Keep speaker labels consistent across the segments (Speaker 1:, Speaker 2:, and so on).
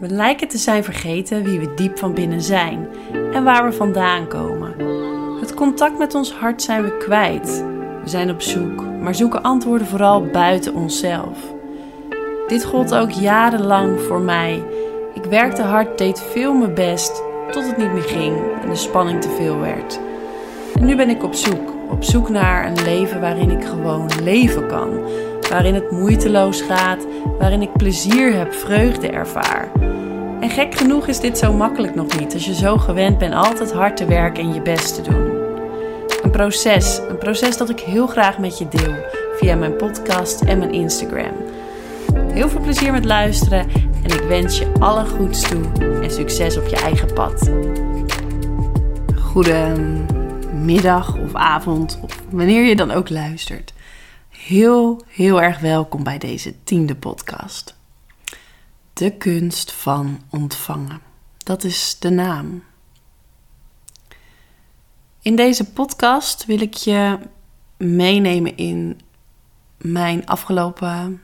Speaker 1: We lijken te zijn vergeten wie we diep van binnen zijn en waar we vandaan komen. Het contact met ons hart zijn we kwijt. We zijn op zoek, maar zoeken antwoorden vooral buiten onszelf. Dit gold ook jarenlang voor mij. Ik werkte hard, deed veel mijn best, tot het niet meer ging en de spanning te veel werd. En nu ben ik op zoek, op zoek naar een leven waarin ik gewoon leven kan. Waarin het moeiteloos gaat, waarin ik plezier heb, vreugde ervaar. En gek genoeg is dit zo makkelijk nog niet als je zo gewend bent altijd hard te werken en je best te doen. Een proces, een proces dat ik heel graag met je deel via mijn podcast en mijn Instagram. Heel veel plezier met luisteren en ik wens je alle goeds toe en succes op je eigen pad. Goedemiddag of avond of wanneer je dan ook luistert. Heel, heel erg welkom bij deze tiende podcast. De kunst van ontvangen. Dat is de naam. In deze podcast wil ik je meenemen in mijn afgelopen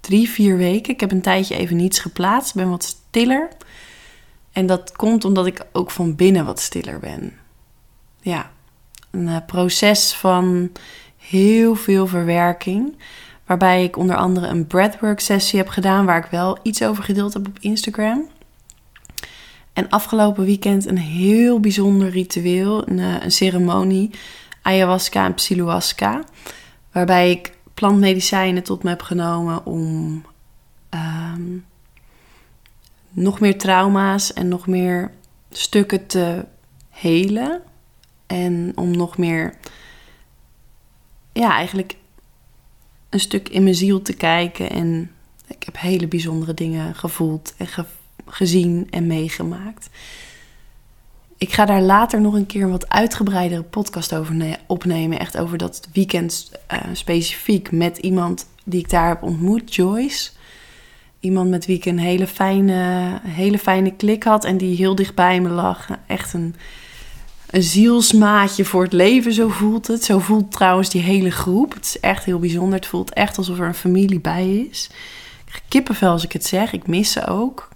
Speaker 1: drie, vier weken. Ik heb een tijdje even niets geplaatst, ben wat stiller. En dat komt omdat ik ook van binnen wat stiller ben. Ja, een eh, proces van heel veel verwerking. Waarbij ik onder andere een breathwork sessie heb gedaan, waar ik wel iets over gedeeld heb op Instagram. En afgelopen weekend een heel bijzonder ritueel, een, eh, ceremonie, ayahuasca en psilohuasca. Waarbij ik plantmedicijnen tot me heb genomen om ehm, nog meer trauma's en nog meer stukken te helen. En om nog meer, ja, eigenlijk een stuk in mijn ziel te kijken. En ik heb hele bijzondere dingen gevoeld en gezien en meegemaakt. Ik ga daar later nog een keer een wat uitgebreidere podcast over opnemen. Echt over dat weekend uh, specifiek met iemand die ik daar heb ontmoet, Joyce. Iemand met wie ik een hele fijne, hele fijne klik had en die heel dicht bij me lag. Echt een, een zielsmaatje voor het leven, zo voelt het. Zo voelt trouwens die hele groep. Het is echt heel bijzonder. Het voelt echt alsof er een familie bij is. Ik kippenvel als ik het zeg. Ik mis ze ook.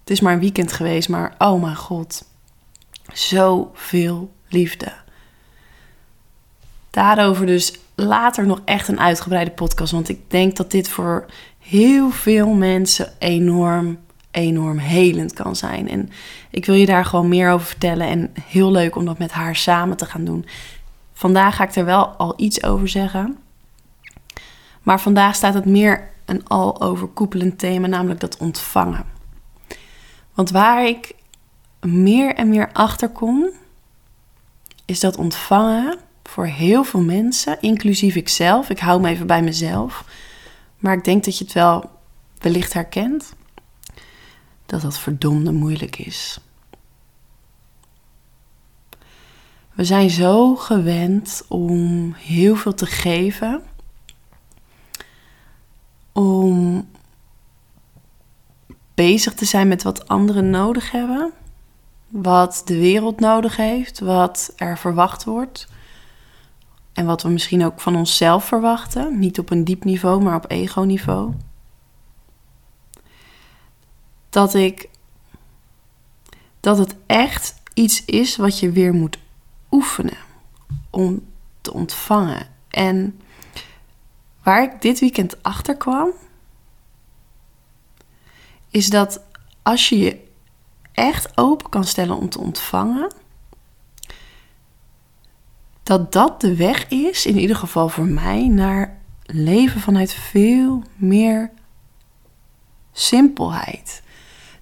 Speaker 1: Het is maar een weekend geweest, maar oh mijn god. Zoveel liefde. Daarover dus later nog echt een uitgebreide podcast. Want ik denk dat dit voor heel veel mensen enorm, enorm helend kan zijn. En ik wil je daar gewoon meer over vertellen. En heel leuk om dat met haar samen te gaan doen. Vandaag ga ik er wel al iets over zeggen. Maar vandaag staat het meer een al overkoepelend thema, namelijk dat ontvangen. Want waar ik meer en meer achter kom, is dat ontvangen voor heel veel mensen, inclusief ikzelf. Ik hou me even bij mezelf. Maar ik denk dat je het wel wellicht herkent. Dat dat verdomde moeilijk is. We zijn zo gewend om heel veel te geven. Om bezig te zijn met wat anderen nodig hebben. Wat de wereld nodig heeft, wat er verwacht wordt. En wat we misschien ook van onszelf verwachten. Niet op een diep niveau, maar op ego-niveau. Dat ik. Dat het echt iets is wat je weer moet oefenen. Om te ontvangen. En waar ik dit weekend achter kwam. Is dat als je je echt open kan stellen om te ontvangen dat dat de weg is, in ieder geval voor mij, naar leven vanuit veel meer simpelheid.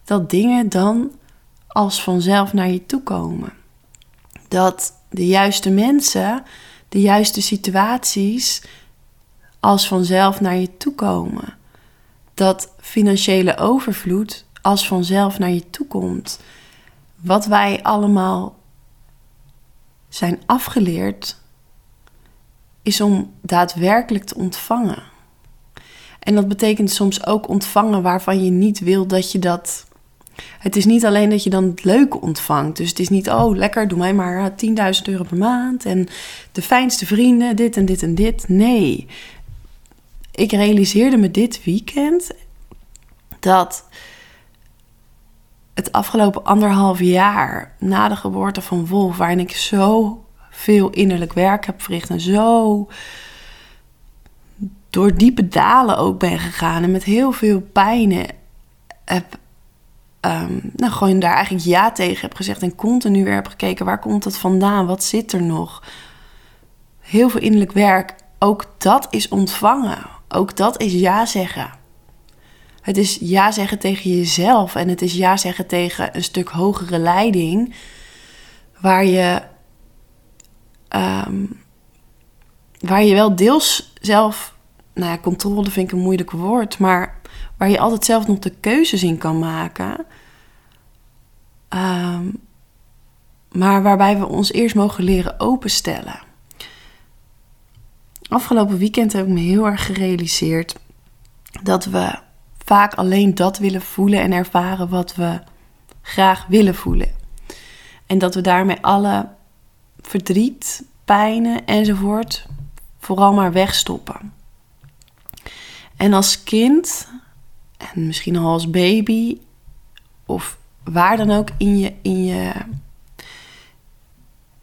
Speaker 1: Dat dingen dan als vanzelf naar je toe komen. Dat de juiste mensen, de juiste situaties als vanzelf naar je toe komen. Dat financiële overvloed als vanzelf naar je toe komt. Wat wij allemaal zijn afgeleerd, is om daadwerkelijk te ontvangen. En dat betekent soms ook ontvangen waarvan je niet wil dat je dat. Het is niet alleen dat je dan het leuke ontvangt. Dus het is niet, oh lekker, doe mij maar 10.000 euro per maand. En de fijnste vrienden, dit en dit en dit. Nee. Ik realiseerde me dit weekend dat het afgelopen anderhalf jaar na de geboorte van Wolf, waarin ik zo veel innerlijk werk heb verricht en zo door diepe dalen ook ben gegaan en met heel veel pijn heb, um, nou gewoon daar eigenlijk ja tegen heb gezegd en continu weer heb gekeken waar komt dat vandaan, wat zit er nog. Heel veel innerlijk werk, ook dat is ontvangen, ook dat is ja zeggen. Het is ja zeggen tegen jezelf en het is ja zeggen tegen een stuk hogere leiding, waar je, um, waar je wel deels zelf, nou ja, controle vind ik een moeilijk woord, maar waar je altijd zelf nog de keuzes in kan maken. Um, maar waarbij we ons eerst mogen leren openstellen. Afgelopen weekend heb ik me heel erg gerealiseerd dat we vaak alleen dat willen voelen en ervaren wat we graag willen voelen. En dat we daarmee alle verdriet, pijnen enzovoort vooral maar wegstoppen. En als kind, en misschien al als baby, of waar dan ook in je, in je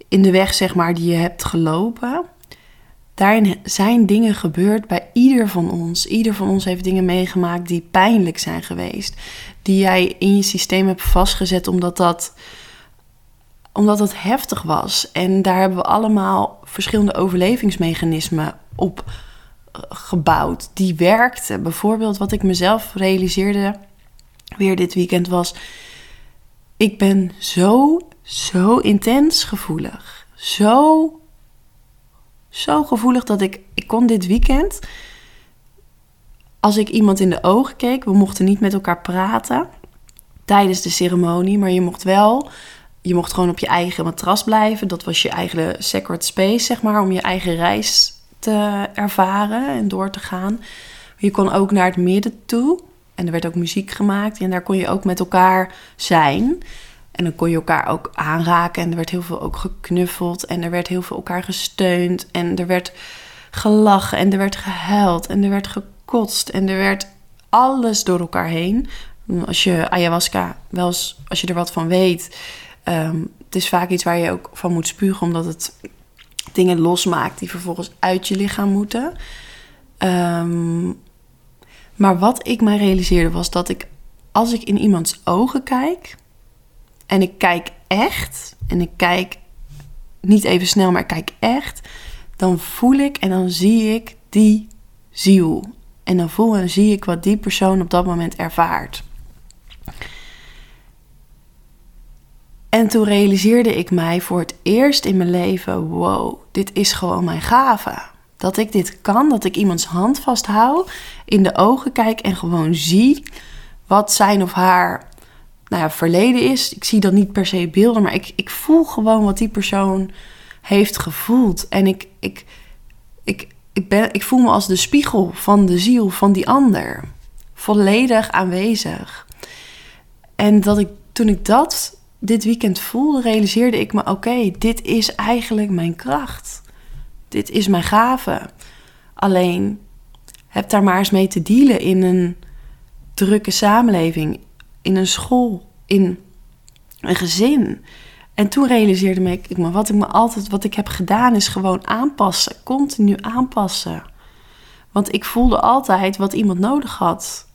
Speaker 1: in de weg zeg maar die je hebt gelopen, daarin zijn dingen gebeurd bij ieder van ons. Ieder van ons heeft dingen meegemaakt die pijnlijk zijn geweest. Die jij in je systeem hebt vastgezet omdat dat, omdat het heftig was. En daar hebben we allemaal verschillende overlevingsmechanismen op gebouwd. Die werkten. Bijvoorbeeld wat ik mezelf realiseerde weer dit weekend was... Ik ben zo, zo intens gevoelig. Zo zo gevoelig dat ik, ik kon dit weekend, als ik iemand in de ogen keek, we mochten niet met elkaar praten tijdens de ceremonie, maar je mocht wel, je mocht gewoon op je eigen matras blijven. Dat was je eigen sacred space, zeg maar, om je eigen reis te ervaren en door te gaan. Je kon ook naar het midden toe en er werd ook muziek gemaakt en daar kon je ook met elkaar zijn. En dan kon je elkaar ook aanraken. En er werd heel veel ook geknuffeld. En er werd heel veel elkaar gesteund. En er werd gelachen. En er werd gehuild. En er werd gekotst. En er werd alles door elkaar heen. Als je ayahuasca, wel eens, als je er wat van weet. Um, het is vaak iets waar je ook van moet spugen. Omdat het dingen losmaakt die vervolgens uit je lichaam moeten. Um, maar wat ik mij realiseerde was dat ik, als ik in iemands ogen kijk, en ik kijk echt, en ik kijk niet even snel, maar ik kijk echt, dan voel ik en dan zie ik die ziel. En dan voel en zie ik wat die persoon op dat moment ervaart. En toen realiseerde ik mij voor het eerst in mijn leven: wow, dit is gewoon mijn gave. Dat ik dit kan, dat ik iemands hand vasthoud, in de ogen kijk en gewoon zie wat zijn of haar nou ja, verleden is. Ik zie dan niet per se beelden, maar ik, ik voel gewoon wat die persoon heeft gevoeld. En ik, ik, ik, ik, ben, ik voel me als de spiegel van de ziel van die ander. Volledig aanwezig. En dat ik, toen ik dat dit weekend voelde, realiseerde ik me: oké, dit is eigenlijk mijn kracht. Dit is mijn gave. Alleen heb daar maar eens mee te dealen in een drukke samenleving in een school, in een gezin. En toen realiseerde ik me, wat ik me altijd, wat ik heb gedaan, is gewoon aanpassen, continu aanpassen. Want ik voelde altijd wat iemand nodig had.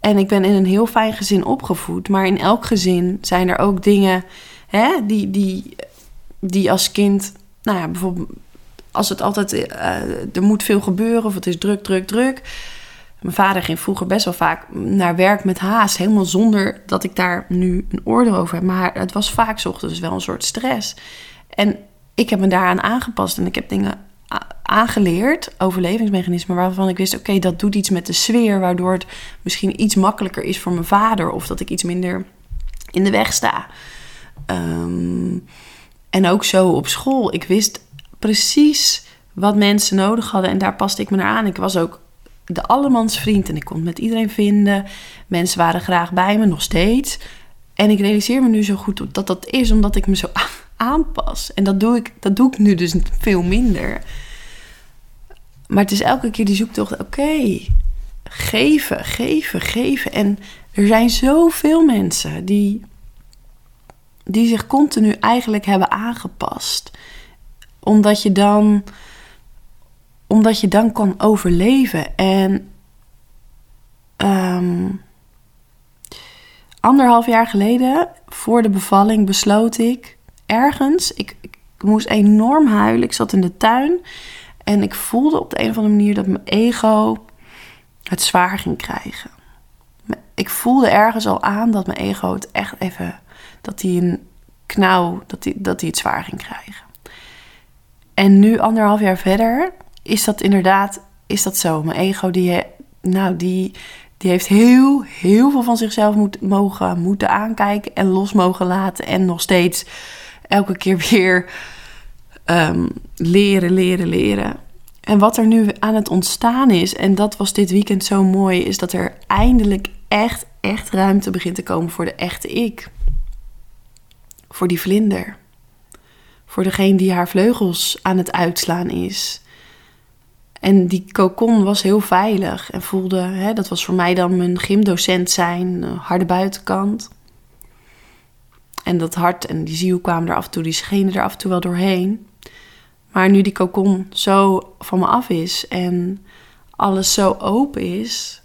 Speaker 1: En ik ben in een heel fijn gezin opgevoed, maar in elk gezin zijn er ook dingen hè, die, die, die als kind, nou ja, bijvoorbeeld als het altijd, uh, er moet veel gebeuren of het is druk, druk, druk mijn vader ging vroeger best wel vaak naar werk met haast. Helemaal zonder dat ik daar nu een oordeel over heb. Maar het was vaak ochtends wel een soort stress. En ik heb me daaraan aangepast. En ik heb dingen aangeleerd, overlevingsmechanismen, waarvan ik wist: oké, dat doet iets met de sfeer. Waardoor het misschien iets makkelijker is voor mijn vader. Of dat ik iets minder in de weg sta. Ehm, en ook zo op school. Ik wist precies wat mensen nodig hadden. En daar paste ik me naar aan. Ik was ook de allemansvriend en ik kon met iedereen vinden. Mensen waren graag bij me, nog steeds. En ik realiseer me nu zo goed dat dat is omdat ik me zo aanpas. En dat doe ik, dat doe ik nu dus veel minder. Maar het is elke keer die zoektocht, oké, geven, geven, geven. En er zijn zoveel mensen die, die zich continu eigenlijk hebben aangepast. Omdat je dan, omdat je dan kan overleven. En um, anderhalf jaar geleden, voor de bevalling, besloot ik ergens. Ik, ik moest enorm huilen. Ik zat in de tuin. En ik voelde op de een of andere manier dat mijn ego het zwaar ging krijgen. Ik voelde ergens al aan dat mijn ego het echt even. dat hij een knauw. dat hij, dat hij het zwaar ging krijgen. En nu, anderhalf jaar verder, is dat inderdaad. is dat zo. Mijn ego, die. nou, die. Die heeft heel, heel veel van zichzelf moet, mogen, moeten aankijken en los mogen laten. En nog steeds elke keer weer um, leren, leren, leren. En wat er nu aan het ontstaan is, en dat was dit weekend zo mooi, is dat er eindelijk echt, echt ruimte begint te komen voor de echte ik. Voor die vlinder. Voor degene die haar vleugels aan het uitslaan is. En die cocon was heel veilig en voelde, hè, dat was voor mij dan mijn gymdocent zijn, harde buitenkant. En dat hart en die ziel kwamen er af en toe, die schenen er af en toe wel doorheen. Maar nu die cocon zo van me af is en alles zo open is,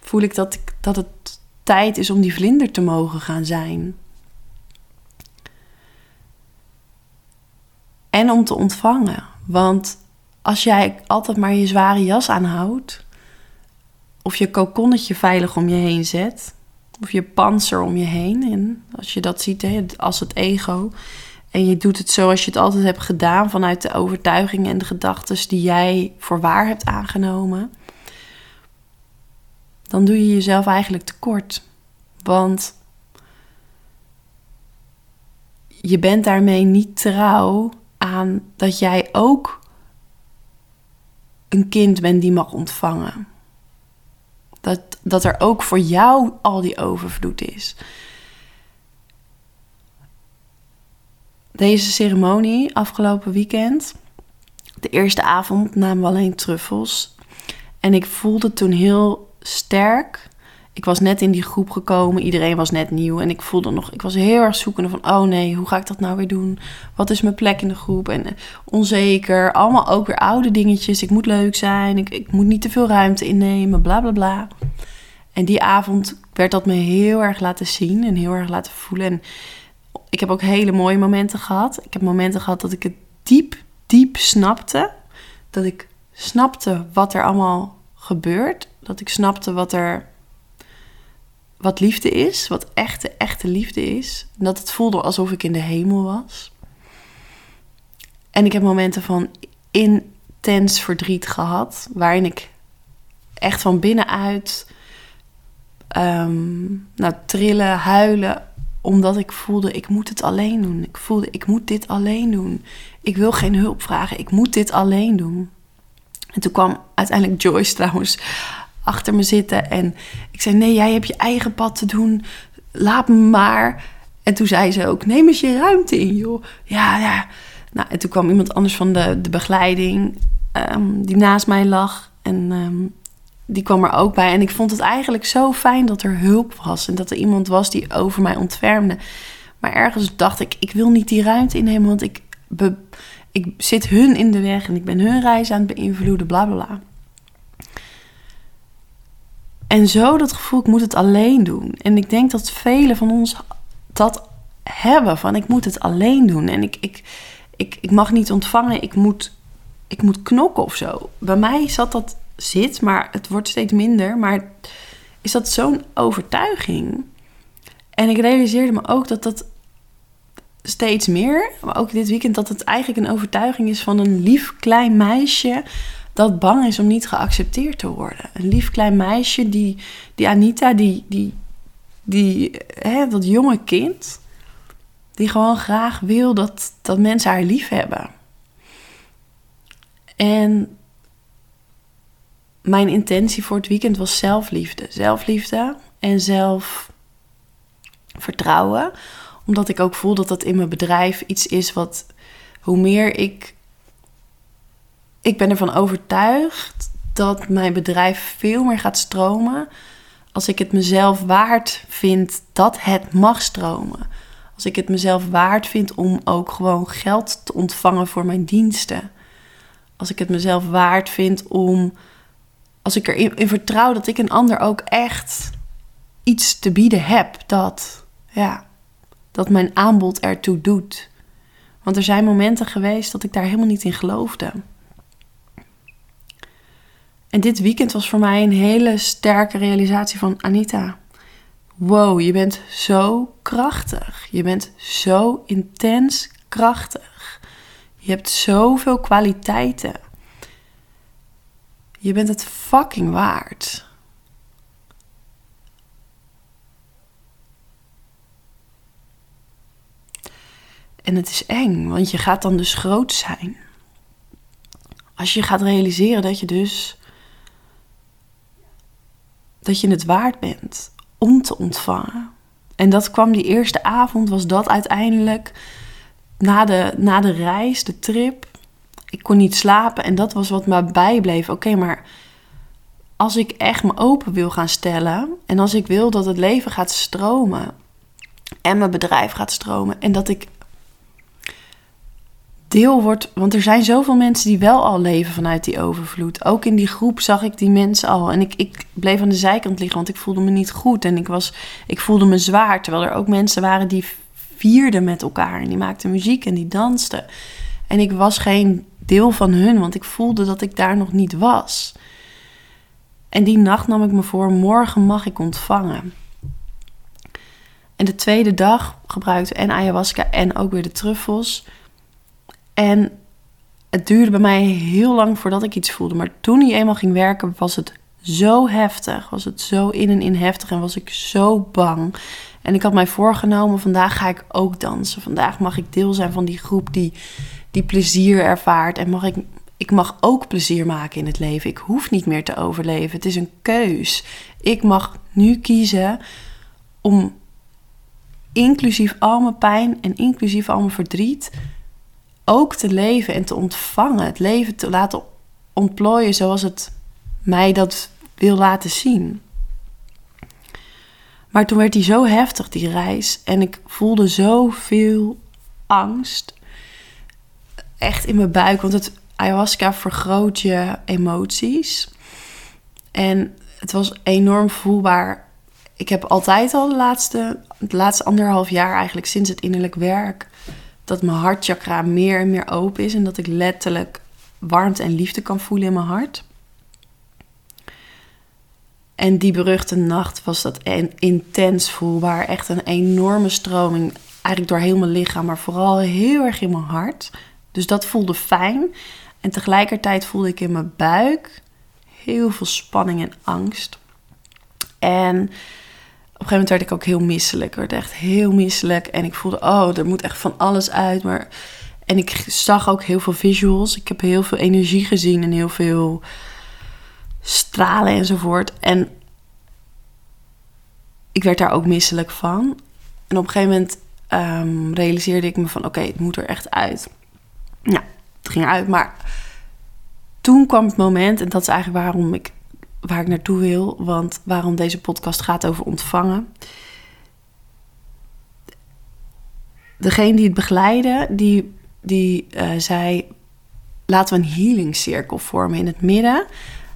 Speaker 1: voel ik dat, ik, dat het tijd is om die vlinder te mogen gaan zijn. En om te ontvangen. Want als jij altijd maar je zware jas aanhoudt, of je kokonnetje veilig om je heen zet, of je panzer om je heen, en als je dat ziet als het ego, en je doet het zoals je het altijd hebt gedaan vanuit de overtuigingen en de gedachten die jij voor waar hebt aangenomen, dan doe je jezelf eigenlijk tekort. Want je bent daarmee niet trouw aan dat jij ook een kind bent die mag ontvangen. Dat, er ook voor jou al die overvloed is. Deze ceremonie afgelopen weekend, de eerste avond namen we alleen truffels. En ik voelde toen heel sterk. Ik was net in die groep gekomen, iedereen was net nieuw. En ik voelde nog, ik was heel erg zoekende van, oh nee, hoe ga ik dat nou weer doen? Wat is mijn plek in de groep? En eh, onzeker, allemaal ook weer oude dingetjes. Ik moet leuk zijn, ik, ik moet niet te veel ruimte innemen, bla bla bla. En die avond werd dat me heel erg laten zien en heel erg laten voelen. En ik heb ook hele mooie momenten gehad. Ik heb momenten gehad dat ik het diep, diep snapte. Dat ik snapte wat er allemaal gebeurt. Dat ik snapte wat er. Wat liefde is, wat echte, echte liefde is. En dat het voelde alsof ik in de hemel was. En ik heb momenten van intens verdriet gehad, waarin ik echt van binnenuit um, nou, trillen, huilen, omdat ik voelde, ik moet het alleen doen. Ik voelde, ik moet dit alleen doen. Ik wil geen hulp vragen. Ik moet dit alleen doen. En toen kwam uiteindelijk Joyce trouwens achter me zitten. En ik zei, nee, jij hebt je eigen pad te doen. Laat me maar. En toen zei ze ook, neem eens je ruimte in, joh. Ja, ja. Nou, en toen kwam iemand anders van de, de begeleiding... Um, die naast mij lag. En um, die kwam er ook bij. En ik vond het eigenlijk zo fijn dat er hulp was. En dat er iemand was die over mij ontfermde. Maar ergens dacht ik, ik wil niet die ruimte innemen. Want ik, ik zit hun in de weg. En ik ben hun reis aan het beïnvloeden. Bla bla bla. En zo dat gevoel, ik moet het alleen doen. En ik denk dat velen van ons dat hebben. Van ik moet het alleen doen. En ik, ik, ik, ik mag niet ontvangen. Ik moet, ik moet knokken of zo. Bij mij zat dat zit, maar het wordt steeds minder. Maar is dat zo'n overtuiging? En ik realiseerde me ook dat dat steeds meer, maar ook dit weekend, dat het eigenlijk een overtuiging is van een lief klein meisje dat bang is om niet geaccepteerd te worden. Een lief klein meisje, die, die Anita, die, die, die, hè, dat jonge kind, die gewoon graag wil dat, dat mensen haar lief hebben. En mijn intentie voor het weekend was zelfliefde. Zelfliefde en zelfvertrouwen. Omdat ik ook voel dat dat in mijn bedrijf iets is wat, hoe meer ik. Ik ben ervan overtuigd dat mijn bedrijf veel meer gaat stromen als ik het mezelf waard vind dat het mag stromen. Als ik het mezelf waard vind om ook gewoon geld te ontvangen voor mijn diensten. Als ik het mezelf waard vind om, als ik erin in vertrouw dat ik een ander ook echt iets te bieden heb, dat, ja, dat mijn aanbod ertoe doet. Want er zijn momenten geweest dat ik daar helemaal niet in geloofde. En dit weekend was voor mij een hele sterke realisatie van Anita. Wow, je bent zo krachtig. Je bent zo intens krachtig. Je hebt zoveel kwaliteiten. Je bent het fucking waard. En het is eng, want je gaat dan dus groot zijn. Als je gaat realiseren dat je dus dat je het waard bent om te ontvangen. En dat kwam die eerste avond, was dat uiteindelijk na de, na de reis, de trip. Ik kon niet slapen en dat was wat me bijbleef. Oké, maar als ik echt me open wil gaan stellen en als ik wil dat het leven gaat stromen en mijn bedrijf gaat stromen en dat ik deel wordt. Want er zijn zoveel mensen die wel al leven vanuit die overvloed. Ook in die groep zag ik die mensen al. En ik, ik bleef aan de zijkant liggen, want ik voelde me niet goed. En ik, was, ik voelde me zwaar. Terwijl er ook mensen waren die vierden met elkaar. En die maakten muziek en die dansten. En ik was geen deel van hun, want ik voelde dat ik daar nog niet was. En die nacht nam ik me voor, morgen mag ik ontvangen. En de tweede dag gebruikte en ayahuasca en ook weer de truffels. En het duurde bij mij heel lang voordat ik iets voelde. Maar toen hij eenmaal ging werken, was het zo heftig. Was het zo in en in heftig en was ik zo bang. En ik had mij voorgenomen, vandaag ga ik ook dansen. Vandaag mag ik deel zijn van die groep die, die plezier ervaart. En mag ik, ik mag ook plezier maken in het leven. Ik hoef niet meer te overleven. Het is een keus. Ik mag nu kiezen om inclusief al mijn pijn en inclusief al mijn verdriet ook te leven en te ontvangen. Het leven te laten ontplooien zoals het mij dat wil laten zien. Maar toen werd die zo heftig, die reis. En ik voelde zoveel angst. Echt in mijn buik. Want het ayahuasca vergroot je emoties. En het was enorm voelbaar. Ik heb altijd al de laatste, het laatste anderhalf jaar, eigenlijk sinds het innerlijk werk, dat mijn hartchakra meer en meer open is en dat ik letterlijk warmte en liefde kan voelen in mijn hart. En die beruchte nacht was dat intens voelbaar. Echt een enorme stroming. Eigenlijk door heel mijn lichaam, maar vooral heel erg in mijn hart. Dus dat voelde fijn. En tegelijkertijd voelde ik in mijn buik heel veel spanning en angst. En een gegeven moment werd ik ook heel misselijk. Ik werd echt heel misselijk. En ik voelde, oh, er moet echt van alles uit. Maar... En ik zag ook heel veel visuals. Ik heb heel veel energie gezien en heel veel stralen enzovoort. En ik werd daar ook misselijk van. En op een gegeven moment um, realiseerde ik me van, oké, het moet er echt uit. Nou, het ging uit, maar toen kwam het moment, en dat is eigenlijk waarom ik waar ik naartoe wil. Want waarom deze podcast gaat over ontvangen. Degene die het begeleidde, die, die uh, zei... laten we een healing cirkel vormen in het midden.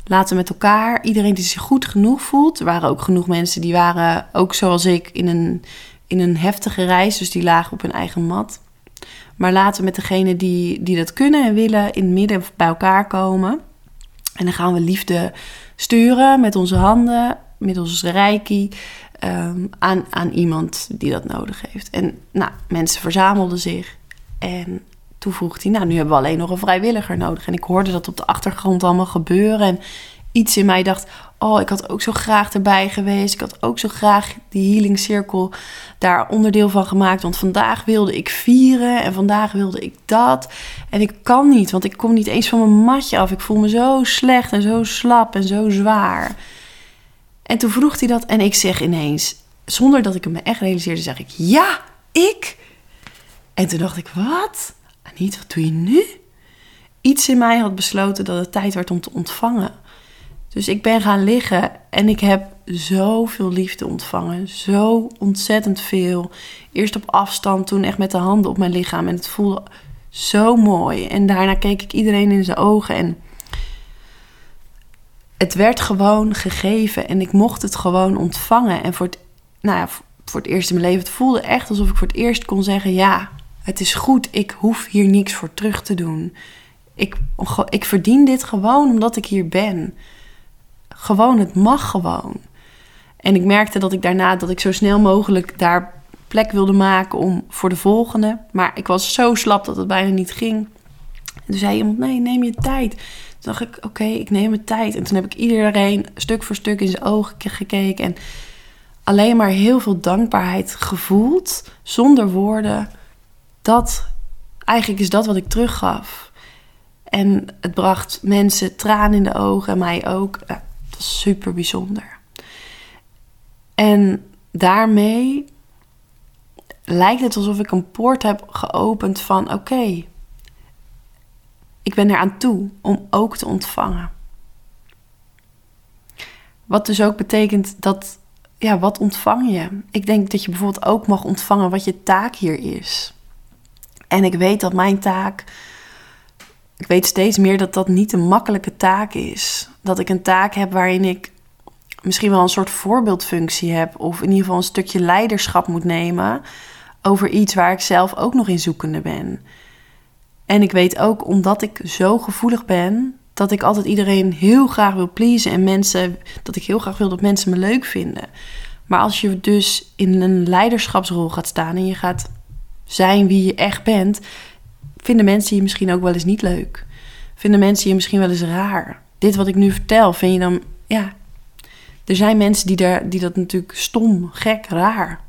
Speaker 1: Laten we met elkaar, iedereen die zich goed genoeg voelt... er waren ook genoeg mensen die waren, ook zoals ik, in een, in een heftige reis... dus die lagen op hun eigen mat... Maar laten we met degene die, die dat kunnen en willen in het midden bij elkaar komen. En dan gaan we liefde sturen met onze handen, middels reiki, um, aan, aan iemand die dat nodig heeft. En nou, mensen verzamelden zich en toen vroeg hij, nou, nu hebben we alleen nog een vrijwilliger nodig. En ik hoorde dat op de achtergrond allemaal gebeuren en iets in mij dacht, oh, ik had ook zo graag erbij geweest. Ik had ook zo graag die healing cirkel daar onderdeel van gemaakt. Want vandaag wilde ik vieren en vandaag wilde ik dat. En ik kan niet, want ik kom niet eens van mijn matje af. Ik voel me zo slecht en zo slap en zo zwaar. En toen vroeg hij dat en ik zeg ineens, zonder dat ik hem me echt realiseerde, zeg ik, ja, ik. En toen dacht ik, wat? Niet, wat doe je nu? Iets in mij had besloten dat het tijd werd om te ontvangen. Dus ik ben gaan liggen en ik heb zoveel liefde ontvangen. Zo ontzettend veel. Eerst op afstand, toen echt met de handen op mijn lichaam. En het voelde zo mooi. En daarna keek ik iedereen in zijn ogen en het werd gewoon gegeven en ik mocht het gewoon ontvangen. En voor het, nou ja, voor het eerst in mijn leven, het voelde echt alsof ik voor het eerst kon zeggen: Ja, het is goed, ik hoef hier niks voor terug te doen. Ik, ik verdien dit gewoon omdat ik hier ben. Gewoon, het mag gewoon. En ik merkte dat ik daarna dat ik zo snel mogelijk daar plek wilde maken om voor de volgende. Maar ik was zo slap dat het bijna niet ging. En toen zei iemand: Nee, neem je tijd. Toen dacht ik: Oké, ik neem mijn tijd. En toen heb ik iedereen stuk voor stuk in zijn ogen gekeken. En alleen maar heel veel dankbaarheid gevoeld, zonder woorden. Dat, eigenlijk is dat wat ik teruggaf. En het bracht mensen tranen in de ogen en mij ook. Super bijzonder. En daarmee lijkt het alsof ik een poort heb geopend van oké, ik ben eraan toe om ook te ontvangen. Wat dus ook betekent dat, ja, wat ontvang je? Ik denk dat je bijvoorbeeld ook mag ontvangen wat je taak hier is. En ik weet dat mijn taak, ik weet steeds meer dat dat niet een makkelijke taak is. Dat ik een taak heb waarin ik misschien wel een soort voorbeeldfunctie heb, of in ieder geval een stukje leiderschap moet nemen over iets waar ik zelf ook nog in zoekende ben. En ik weet ook, omdat ik zo gevoelig ben, dat ik altijd iedereen heel graag wil pleasen en mensen, dat ik heel graag wil dat mensen me leuk vinden. Maar als je dus in een leiderschapsrol gaat staan en je gaat zijn wie je echt bent, vinden mensen je misschien ook wel eens niet leuk. Vinden mensen je misschien wel eens raar. Dit wat ik nu vertel, vind je dan, ja. Er zijn mensen die, daar, die dat natuurlijk stom, gek, raar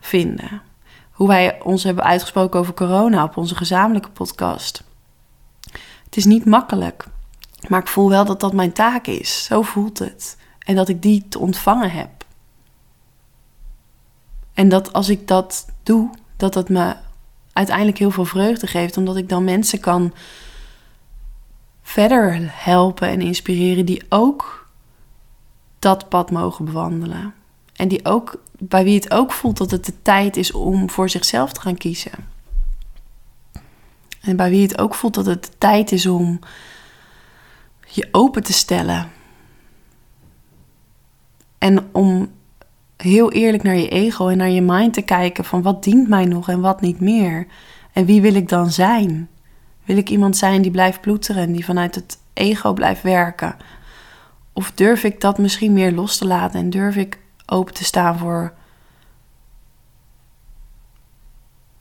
Speaker 1: vinden. Hoe wij ons hebben uitgesproken over corona op onze gezamenlijke podcast. Het is niet makkelijk, maar ik voel wel dat dat mijn taak is. Zo voelt het. En dat ik die te ontvangen heb. En dat als ik dat doe, dat het me uiteindelijk heel veel vreugde geeft, omdat ik dan mensen kan verder helpen en inspireren die ook dat pad mogen bewandelen. En die ook, bij wie het ook voelt dat het de tijd is om voor zichzelf te gaan kiezen. En bij wie het ook voelt dat het de tijd is om je open te stellen. En om heel eerlijk naar je ego en naar je mind te kijken van wat dient mij nog en wat niet meer. En wie wil ik dan zijn? Wil ik iemand zijn die blijft ploeteren en die vanuit het ego blijft werken? Of durf ik dat misschien meer los te laten en durf ik open te staan voor,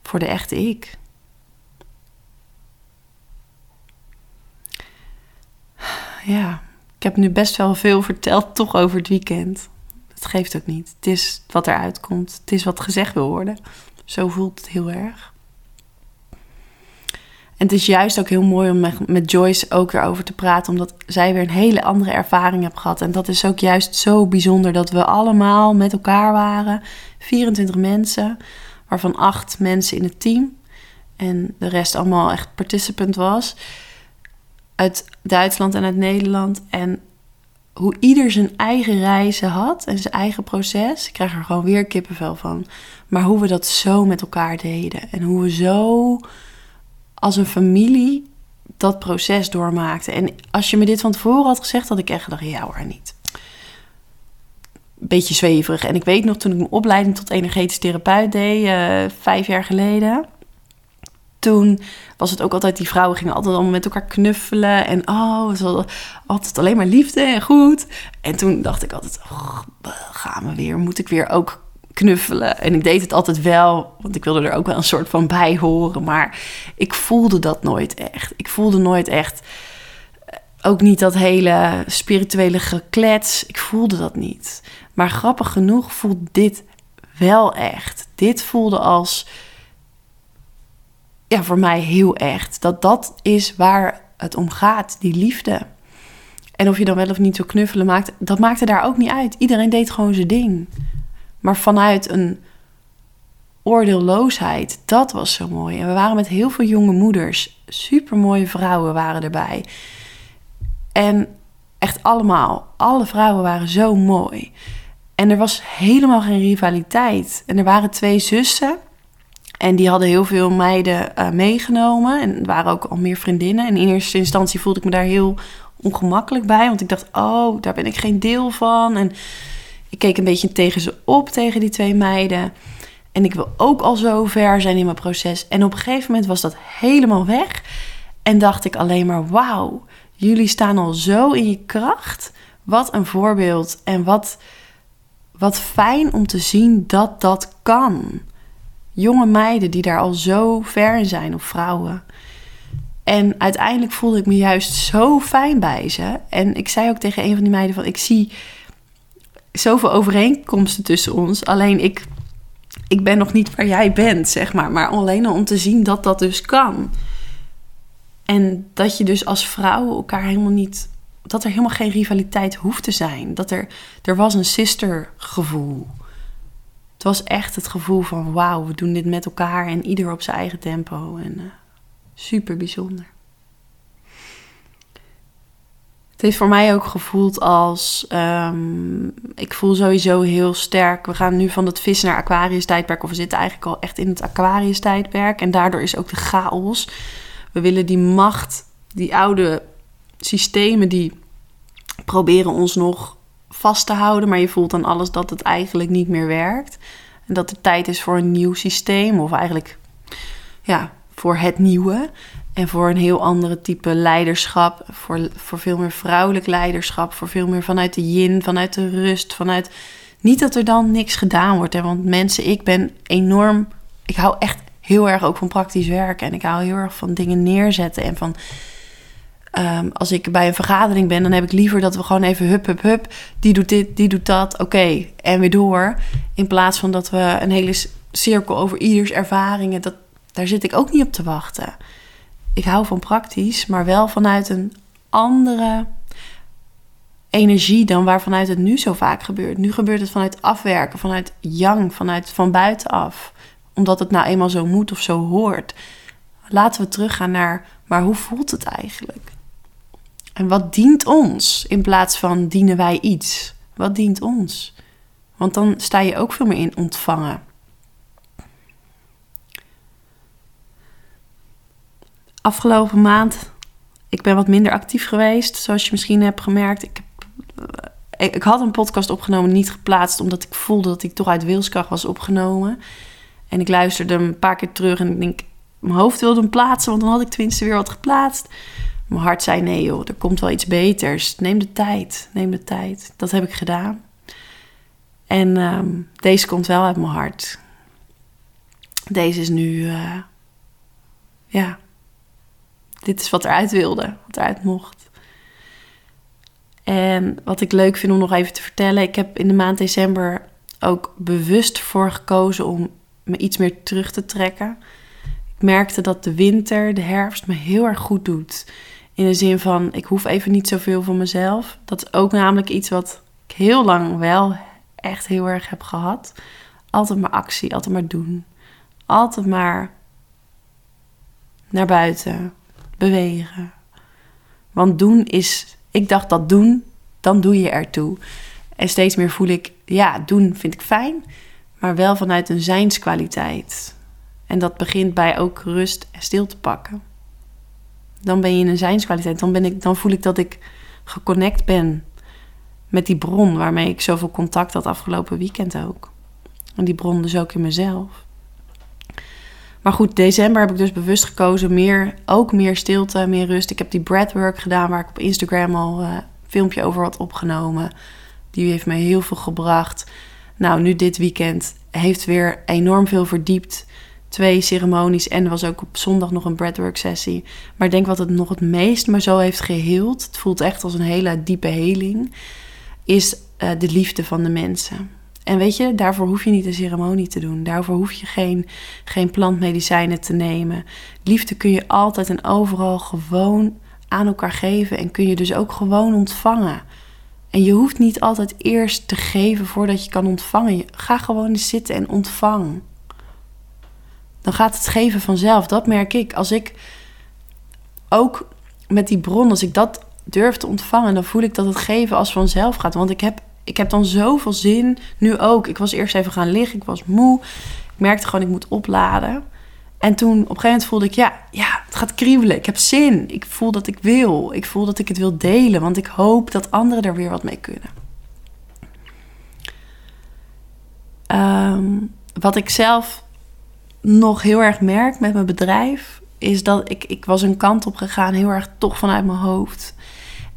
Speaker 1: voor de echte ik? Ja, ik heb nu best wel veel verteld toch over het weekend. Het geeft ook niet. Het is wat eruit komt. Het is wat gezegd wil worden. Zo voelt het heel erg. En het is juist ook heel mooi om met, Joyce ook weer over te praten, omdat zij weer een hele andere ervaring heeft gehad. En dat is ook juist zo bijzonder dat we allemaal met elkaar waren. 24 mensen, waarvan acht mensen in het team. En de rest allemaal echt participant was. Uit Duitsland en uit Nederland. En hoe ieder zijn eigen reizen had en zijn eigen proces. Ik krijg er gewoon weer kippenvel van. Maar hoe we dat zo met elkaar deden. En hoe we zo als een familie dat proces doormaakten. En als je me dit van tevoren had gezegd, had ik echt gedacht, ja hoor, niet. Beetje zweverig. En ik weet nog toen ik mijn opleiding tot energetisch therapeut deed, uh, vijf jaar geleden toen was het ook altijd, die vrouwen gingen altijd allemaal met elkaar knuffelen. En oh, het was altijd alleen maar liefde en goed. En toen dacht ik altijd, oh, gaan we weer, moet ik weer ook knuffelen. En ik deed het altijd wel, want ik wilde er ook wel een soort van bij horen. Maar ik voelde dat nooit echt. Ik voelde nooit echt, eh, ook niet dat hele spirituele geklets. Ik voelde dat niet. Maar grappig genoeg voelt dit wel echt. Dit voelde als ja, voor mij heel echt. Dat dat is waar het om gaat, die liefde. En of je dan wel of niet zo knuffelen maakt, dat maakte daar ook niet uit. Iedereen deed gewoon zijn ding. Maar vanuit een oordeelloosheid, dat was zo mooi. En we waren met heel veel jonge moeders. Super mooie vrouwen waren erbij. En Echt allemaal. Alle vrouwen waren zo mooi. En er was helemaal geen rivaliteit. En er waren twee zussen. En die hadden heel veel meiden uh, meegenomen. En waren ook al meer vriendinnen. En in eerste instantie voelde ik me daar heel ongemakkelijk bij. Want ik dacht, oh, daar ben ik geen deel van. En ik keek een beetje tegen ze op, tegen die twee meiden. En ik wil ook al zo ver zijn in mijn proces. En op een gegeven moment was dat helemaal weg. En dacht ik alleen maar, wauw, jullie staan al zo in je kracht. Wat een voorbeeld. En wat, wat fijn om te zien dat dat kan. Jonge meiden die daar al zo ver in zijn, of vrouwen. En uiteindelijk voelde ik me juist zo fijn bij ze. En ik zei ook tegen een van die meiden van... ik zie zoveel overeenkomsten tussen ons. Alleen ik, ik ben nog niet waar jij bent, zeg maar. Maar alleen om te zien dat dat dus kan. En dat je dus als vrouwen elkaar helemaal niet... dat er helemaal geen rivaliteit hoeft te zijn. Dat er, er was een sistergevoel. Het was echt het gevoel van... wauw, we doen dit met elkaar en ieder op zijn eigen tempo. En uh, super bijzonder. Het heeft voor mij ook gevoeld als. Um, ik voel sowieso heel sterk. We gaan nu van het vis naar Aquarius tijdperk. Of we zitten eigenlijk al echt in het Aquarius tijdperk. En daardoor is ook de chaos. We willen die macht, die oude systemen die proberen ons nog vast te houden. Maar je voelt aan alles dat het eigenlijk niet meer werkt. En dat het tijd is voor een nieuw systeem. Of eigenlijk ja, voor het nieuwe. En voor een heel andere type leiderschap. Voor, voor veel meer vrouwelijk leiderschap. Voor veel meer vanuit de yin, vanuit de rust. Vanuit. Niet dat er dan niks gedaan wordt. Hè? Want mensen, ik ben enorm. Ik hou echt heel erg ook van praktisch werken. En ik hou heel erg van dingen neerzetten. En van. Um, als ik bij een vergadering ben, dan heb ik liever dat we gewoon even hup, hup, hup. Die doet dit, die doet dat. Oké, en weer door. In plaats van dat we een hele cirkel over ieders ervaringen. Dat, daar zit ik ook niet op te wachten ik hou van praktisch, maar wel vanuit een andere energie dan waarvanuit het nu zo vaak gebeurt. Nu gebeurt het vanuit afwerken, vanuit yang, vanuit van buitenaf. Omdat het nou eenmaal zo moet of zo hoort. Laten we teruggaan naar, maar hoe voelt het eigenlijk? En wat dient ons in plaats van dienen wij iets? Wat dient ons? Want dan sta je ook veel meer in ontvangen. afgelopen maand, ik ben wat minder actief geweest, zoals je misschien hebt gemerkt. Ik, eh, ik, ik had een podcast opgenomen, niet geplaatst, omdat ik voelde dat ik toch uit wilskracht was opgenomen. En ik luisterde een paar keer terug en ik denk, mijn hoofd wilde hem plaatsen, want dan had ik tenminste weer wat geplaatst. Mijn hart zei, nee joh, er komt wel iets beters. Neem de tijd, neem de tijd. Dat heb ik gedaan. En ehm, deze komt wel uit mijn hart. Deze is nu, uh, ja, dit is wat eruit wilde, wat eruit mocht. En wat ik leuk vind om nog even te vertellen, ik heb in de maand december ook bewust voor gekozen om me iets meer terug te trekken. Ik merkte dat de winter, de herfst me heel erg goed doet. In de zin van, ik hoef even niet zoveel van mezelf. Dat is ook namelijk iets wat ik heel lang wel echt heel erg heb gehad. Altijd maar actie, altijd maar doen. Altijd maar naar buiten, bewegen. Want doen is, ik dacht dat doen, dan doe je ertoe. En steeds meer voel ik, ja, doen vind ik fijn, maar wel vanuit een zijnskwaliteit. En dat begint bij ook rust en stil te pakken. Dan ben je in een zijnskwaliteit. Dan, ben ik, dan voel ik dat ik geconnect ben met die bron waarmee ik zoveel contact had afgelopen weekend ook. En die bron dus ook in mezelf. Maar goed, december heb ik dus bewust gekozen. Meer, ook meer stilte, meer rust. Ik heb die breathwork gedaan waar ik op Instagram al een filmpje over had opgenomen. Die heeft me heel veel gebracht. Nou, nu dit weekend heeft weer enorm veel verdiept. Twee ceremonies en er was ook op zondag nog een breathwork sessie. Maar ik denk wat het nog het meest me zo heeft geheeld. Het voelt echt als een hele diepe heling. Is uh, de liefde van de mensen. En weet je, daarvoor hoef je niet een ceremonie te doen. Daarvoor hoef je geen, geen plantmedicijnen te nemen. Liefde kun je altijd en overal gewoon aan elkaar geven. En kun je dus ook gewoon ontvangen. En je hoeft niet altijd eerst te geven voordat je kan ontvangen. Ga gewoon zitten en ontvang. Dan gaat het geven vanzelf. Dat merk ik. Als ik ook met die bron, als ik dat durf te ontvangen, dan voel ik dat het geven als vanzelf gaat. Want ik heb, ik heb dan zoveel zin, nu ook. Ik was eerst even gaan liggen, ik was moe. Ik merkte gewoon, ik moet opladen. En toen op een gegeven moment voelde ik, ja, ja, het gaat kriebelen. Ik heb zin. Ik voel dat ik wil. Ik voel dat ik het wil delen, want ik hoop dat anderen er weer wat mee kunnen. Ehm, wat ik zelf nog heel erg merk met mijn bedrijf, is dat ik, ik was een kant op gegaan, heel erg toch vanuit mijn hoofd.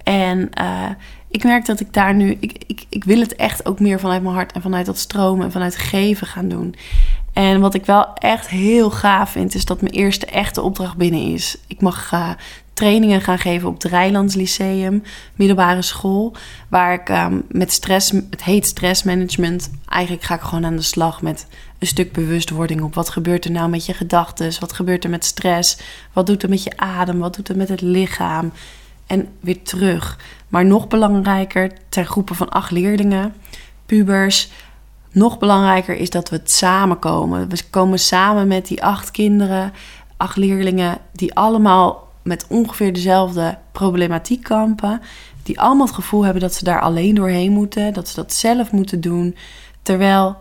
Speaker 1: En uh, ik merk dat ik daar nu, ik, ik, ik wil het echt ook meer vanuit mijn hart en vanuit dat stromen en vanuit geven gaan doen. En wat ik wel echt heel gaaf vind, is dat mijn eerste echte opdracht binnen is. Ik mag uh, trainingen gaan geven op het Rijlands Lyceum, middelbare school. Waar ik um, met stress, het heet stressmanagement. Eigenlijk ga ik gewoon aan de slag met een stuk bewustwording op. Wat gebeurt er nou met je gedachten? Wat gebeurt er met stress? Wat doet het met je adem? Wat doet het met het lichaam? En weer terug. Maar nog belangrijker, ter groepen van acht leerlingen, pubers. Nog belangrijker is dat we het samenkomen. We komen samen met die acht kinderen, acht leerlingen, die allemaal met ongeveer dezelfde problematiek kampen. Die allemaal het gevoel hebben dat ze daar alleen doorheen moeten, dat ze dat zelf moeten doen. Terwijl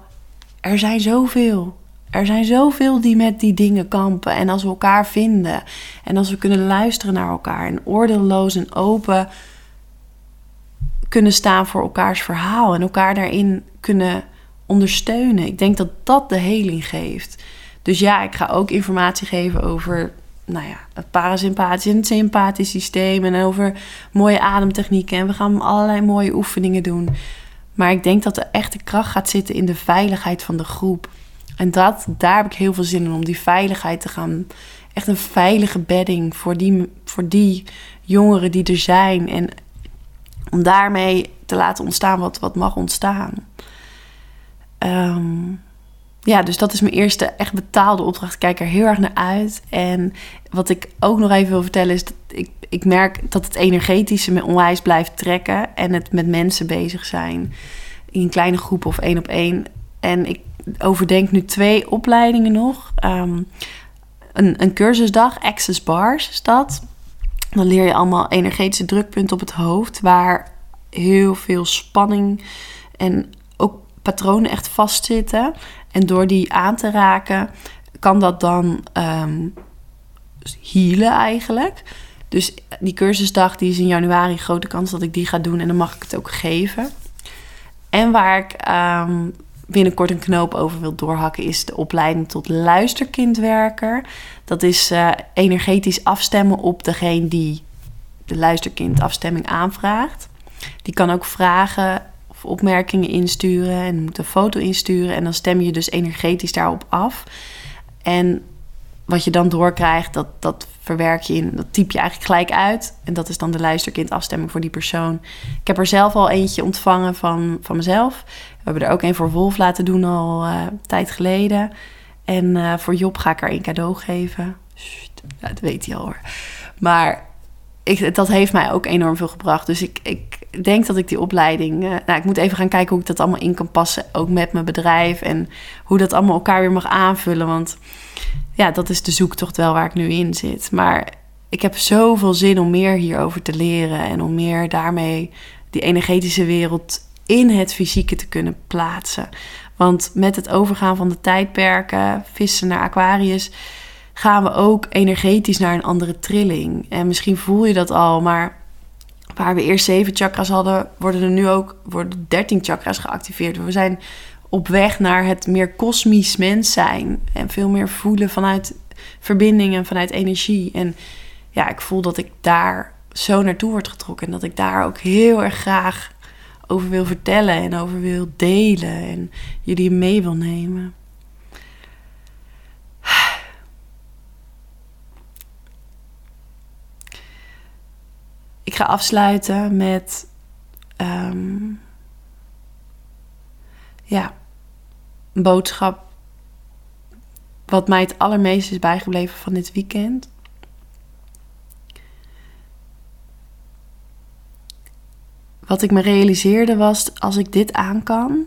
Speaker 1: er zijn zoveel. Er zijn zoveel die met die dingen kampen. En als we elkaar vinden en als we kunnen luisteren naar elkaar en oordeelloos en open kunnen staan voor elkaars verhaal en elkaar daarin kunnen ondersteunen. Ik denk dat dat de heling geeft. Dus ja, ik ga ook informatie geven over nou ja, het parasympathisch en het sympathisch systeem en over mooie ademtechnieken. En we gaan allerlei mooie oefeningen doen. Maar ik denk dat de echte kracht gaat zitten in de veiligheid van de groep. En dat, daar heb ik heel veel zin in om die veiligheid te gaan. Echt een veilige bedding voor die, voor die jongeren die er zijn. En om daarmee te laten ontstaan wat, wat mag ontstaan. Um, ja, dus dat is mijn eerste echt betaalde opdracht. Ik kijk er heel erg naar uit. En wat ik ook nog even wil vertellen is ik, merk dat het energetische me onwijs blijft trekken. En het met mensen bezig zijn. In kleine groepen of één op één. En ik overdenk nu twee opleidingen nog. Um, een, een cursusdag, Access Bars is dat. Dan leer je allemaal energetische drukpunten op het hoofd. Waar heel veel spanning en ook patronen echt vastzitten. En door die aan te raken, kan dat dan um, healen eigenlijk. Dus die cursusdag die is in januari, grote kans dat ik die ga doen en dan mag ik het ook geven. En waar ik um, binnenkort een knoop over wil doorhakken, is de opleiding tot luisterkindwerker. Dat is uh, energetisch afstemmen op degene die de luisterkindafstemming aanvraagt. Die kan ook vragen opmerkingen insturen en moet een foto insturen. En dan stem je dus energetisch daarop af. En wat je dan doorkrijgt, dat, dat verwerk je in, dat typ je eigenlijk gelijk uit. En dat is dan de luisterkindafstemming voor die persoon. Ik heb er zelf al eentje ontvangen van, van mezelf. We hebben er ook een voor Wolf laten doen al uh, tijd geleden. En uh, voor Job ga ik er een cadeau geven. dat weet hij al hoor. Maar ik, dat heeft mij ook enorm veel gebracht. Dus ik, ik denk dat ik die opleiding. Uh, nou, ik moet even gaan kijken hoe ik dat allemaal in kan passen. Ook met mijn bedrijf. En hoe dat allemaal elkaar weer mag aanvullen. Want ja, dat is de zoektocht wel waar ik nu in zit. Maar ik heb zoveel zin om meer hierover te leren. En om meer daarmee die energetische wereld in het fysieke te kunnen plaatsen. Want met het overgaan van de tijdperken, vissen naar Aquarius gaan we ook energetisch naar een andere trilling. En misschien voel je dat al, maar waar we eerst zeven chakras hadden, worden er nu ook worden dertien chakras geactiveerd. We zijn op weg naar het meer kosmisch mens zijn en veel meer voelen vanuit verbinding en vanuit energie. En ja, ik voel dat ik daar zo naartoe word getrokken en dat ik daar ook heel erg graag over wil vertellen en over wil delen en jullie mee wil nemen. Ik ga afsluiten met. Um, ja, boodschap. Wat mij het allermeest is bijgebleven van dit weekend. Wat ik me realiseerde was: als ik dit aan kan,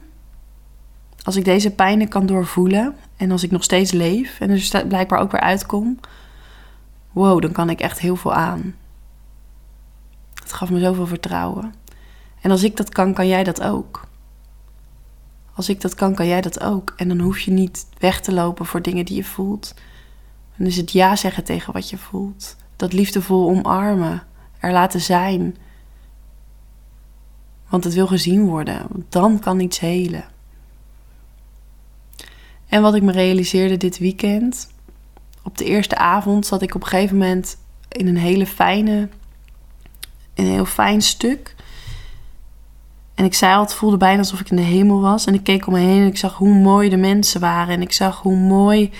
Speaker 1: als ik deze pijnen kan doorvoelen en als ik nog steeds leef en er blijkbaar ook weer uitkom, wow, dan kan ik echt heel veel aan. Het gaf me zoveel vertrouwen. En als ik dat kan, kan jij dat ook. Als ik dat kan, kan jij dat ook. En dan hoef je niet weg te lopen voor dingen die je voelt. Dan is het ja zeggen tegen wat je voelt. Dat liefdevol omarmen. Er laten zijn. Want het wil gezien worden. Dan kan iets helen. En wat ik me realiseerde dit weekend. Op de eerste avond zat ik op een gegeven moment in een hele fijne. Een heel fijn stuk. En ik zei al, het voelde bijna alsof ik in de hemel was. En ik keek om me heen en ik zag hoe mooi de mensen waren. En ik zag hoe mooi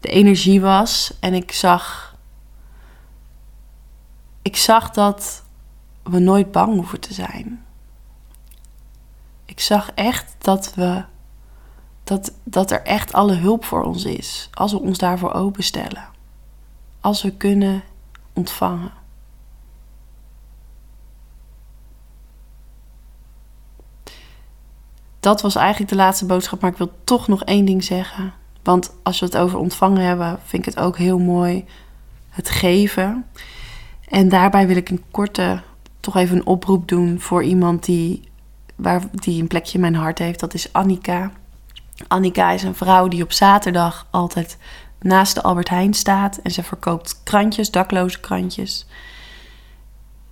Speaker 1: de energie was. En ik zag. Ik zag dat we nooit bang hoeven te zijn. Ik zag echt dat we. Dat, dat er echt alle hulp voor ons is. Als we ons daarvoor openstellen. Als we kunnen ontvangen. Dat was eigenlijk de laatste boodschap. Maar ik wil toch nog één ding zeggen. Want als we het over ontvangen hebben, vind ik het ook heel mooi het geven. En daarbij wil ik een korte, toch even een oproep doen voor iemand die, waar, die een plekje in mijn hart heeft. Dat is Annika. Annika is een vrouw die op zaterdag altijd naast de Albert Heijn staat. En ze verkoopt krantjes, dakloze krantjes.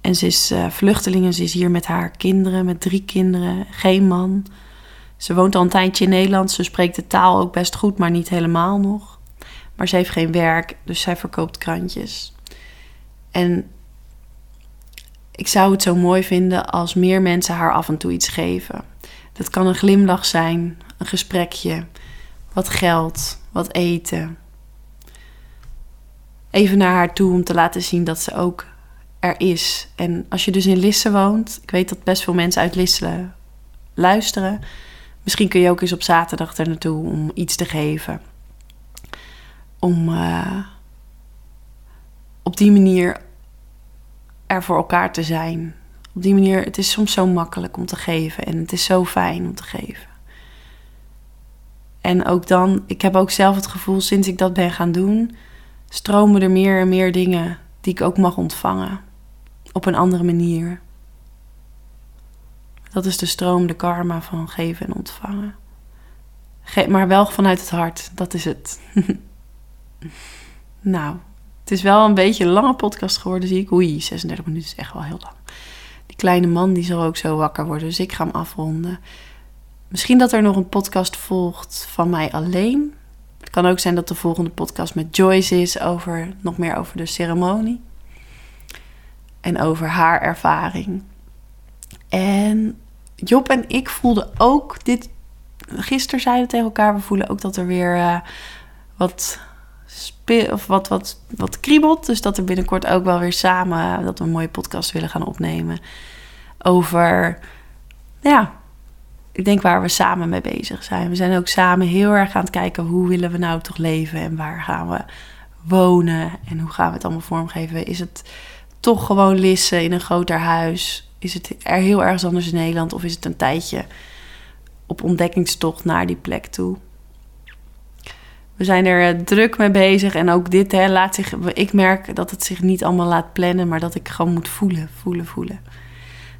Speaker 1: En ze is uh, vluchteling en ze is hier met haar kinderen, met drie kinderen, geen man. Ze woont al een tijdje in Nederland. Ze spreekt de taal ook best goed, maar niet helemaal nog. Maar ze heeft geen werk, dus zij verkoopt krantjes. En ik zou het zo mooi vinden als meer mensen haar af en toe iets geven. Dat kan een glimlach zijn, een gesprekje, wat geld, wat eten. Even naar haar toe om te laten zien dat ze ook er is. En als je dus in Lisse woont, ik weet dat best veel mensen uit Lisse luisteren. Misschien kun je ook eens op zaterdag er naartoe om iets te geven. Om uh, op die manier er voor elkaar te zijn. Op die manier, het is soms zo makkelijk om te geven en het is zo fijn om te geven. En ook dan, ik heb ook zelf het gevoel, sinds ik dat ben gaan doen, stromen er meer en meer dingen die ik ook mag ontvangen. Op een andere manier. Dat is de stroom, de karma van geven en ontvangen. Ge maar wel vanuit het hart, dat is het. nou, het is wel een beetje een lange podcast geworden, zie ik. Oei, 36 minuten is echt wel heel lang. Die kleine man die zal ook zo wakker worden, dus ik ga hem afronden. Misschien dat er nog een podcast volgt van mij alleen. Het kan ook zijn dat de volgende podcast met Joyce is over nog meer over de ceremonie. En over haar ervaring. En Job en ik voelden ook dit. Gisteren zeiden tegen elkaar, we voelen ook dat er weer uh, wat, of wat, wat, wat kriebelt. Dus dat er binnenkort ook wel weer samen dat we een mooie podcast willen gaan opnemen. Over, ja, ik denk waar we samen mee bezig zijn. We zijn ook samen heel erg aan het kijken hoe willen we nou toch leven en waar gaan we wonen en hoe gaan we het allemaal vormgeven. Is het toch gewoon lissen in een groter huis? Is het er heel erg anders in Nederland of is het een tijdje op ontdekkingstocht naar die plek toe? We zijn er eh, druk mee bezig en ook dit hè, laat zich. Ik merk dat het zich niet allemaal laat plannen, maar dat ik gewoon moet voelen, voelen, voelen.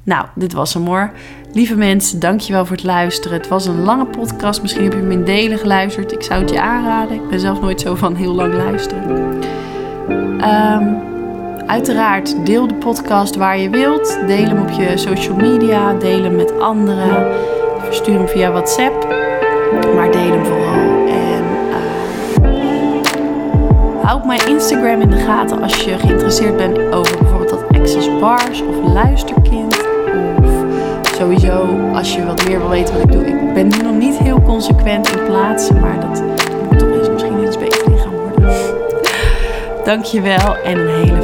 Speaker 1: Nou, dit was hem hoor. Lieve mensen, dankjewel voor het luisteren. Het was een lange podcast. Misschien heb je hem in delen geluisterd. Ik zou het je aanraden. Ik ben zelf nooit zo van heel lang luisteren. Um, Uiteraard deel de podcast waar je wilt. Deel hem op je social media. Deel hem met anderen. Verstuur hem via WhatsApp. Maar deel hem vooral. En uh, houd mijn Instagram in de gaten als je geïnteresseerd bent over bijvoorbeeld dat Access Bars of Luisterkind. Of sowieso als je wat meer wil weten wat ik doe. Ik ben nu nog niet heel consequent in plaatsen. Maar dat moet toch eens misschien iets beter in gaan worden. Dankjewel en een hele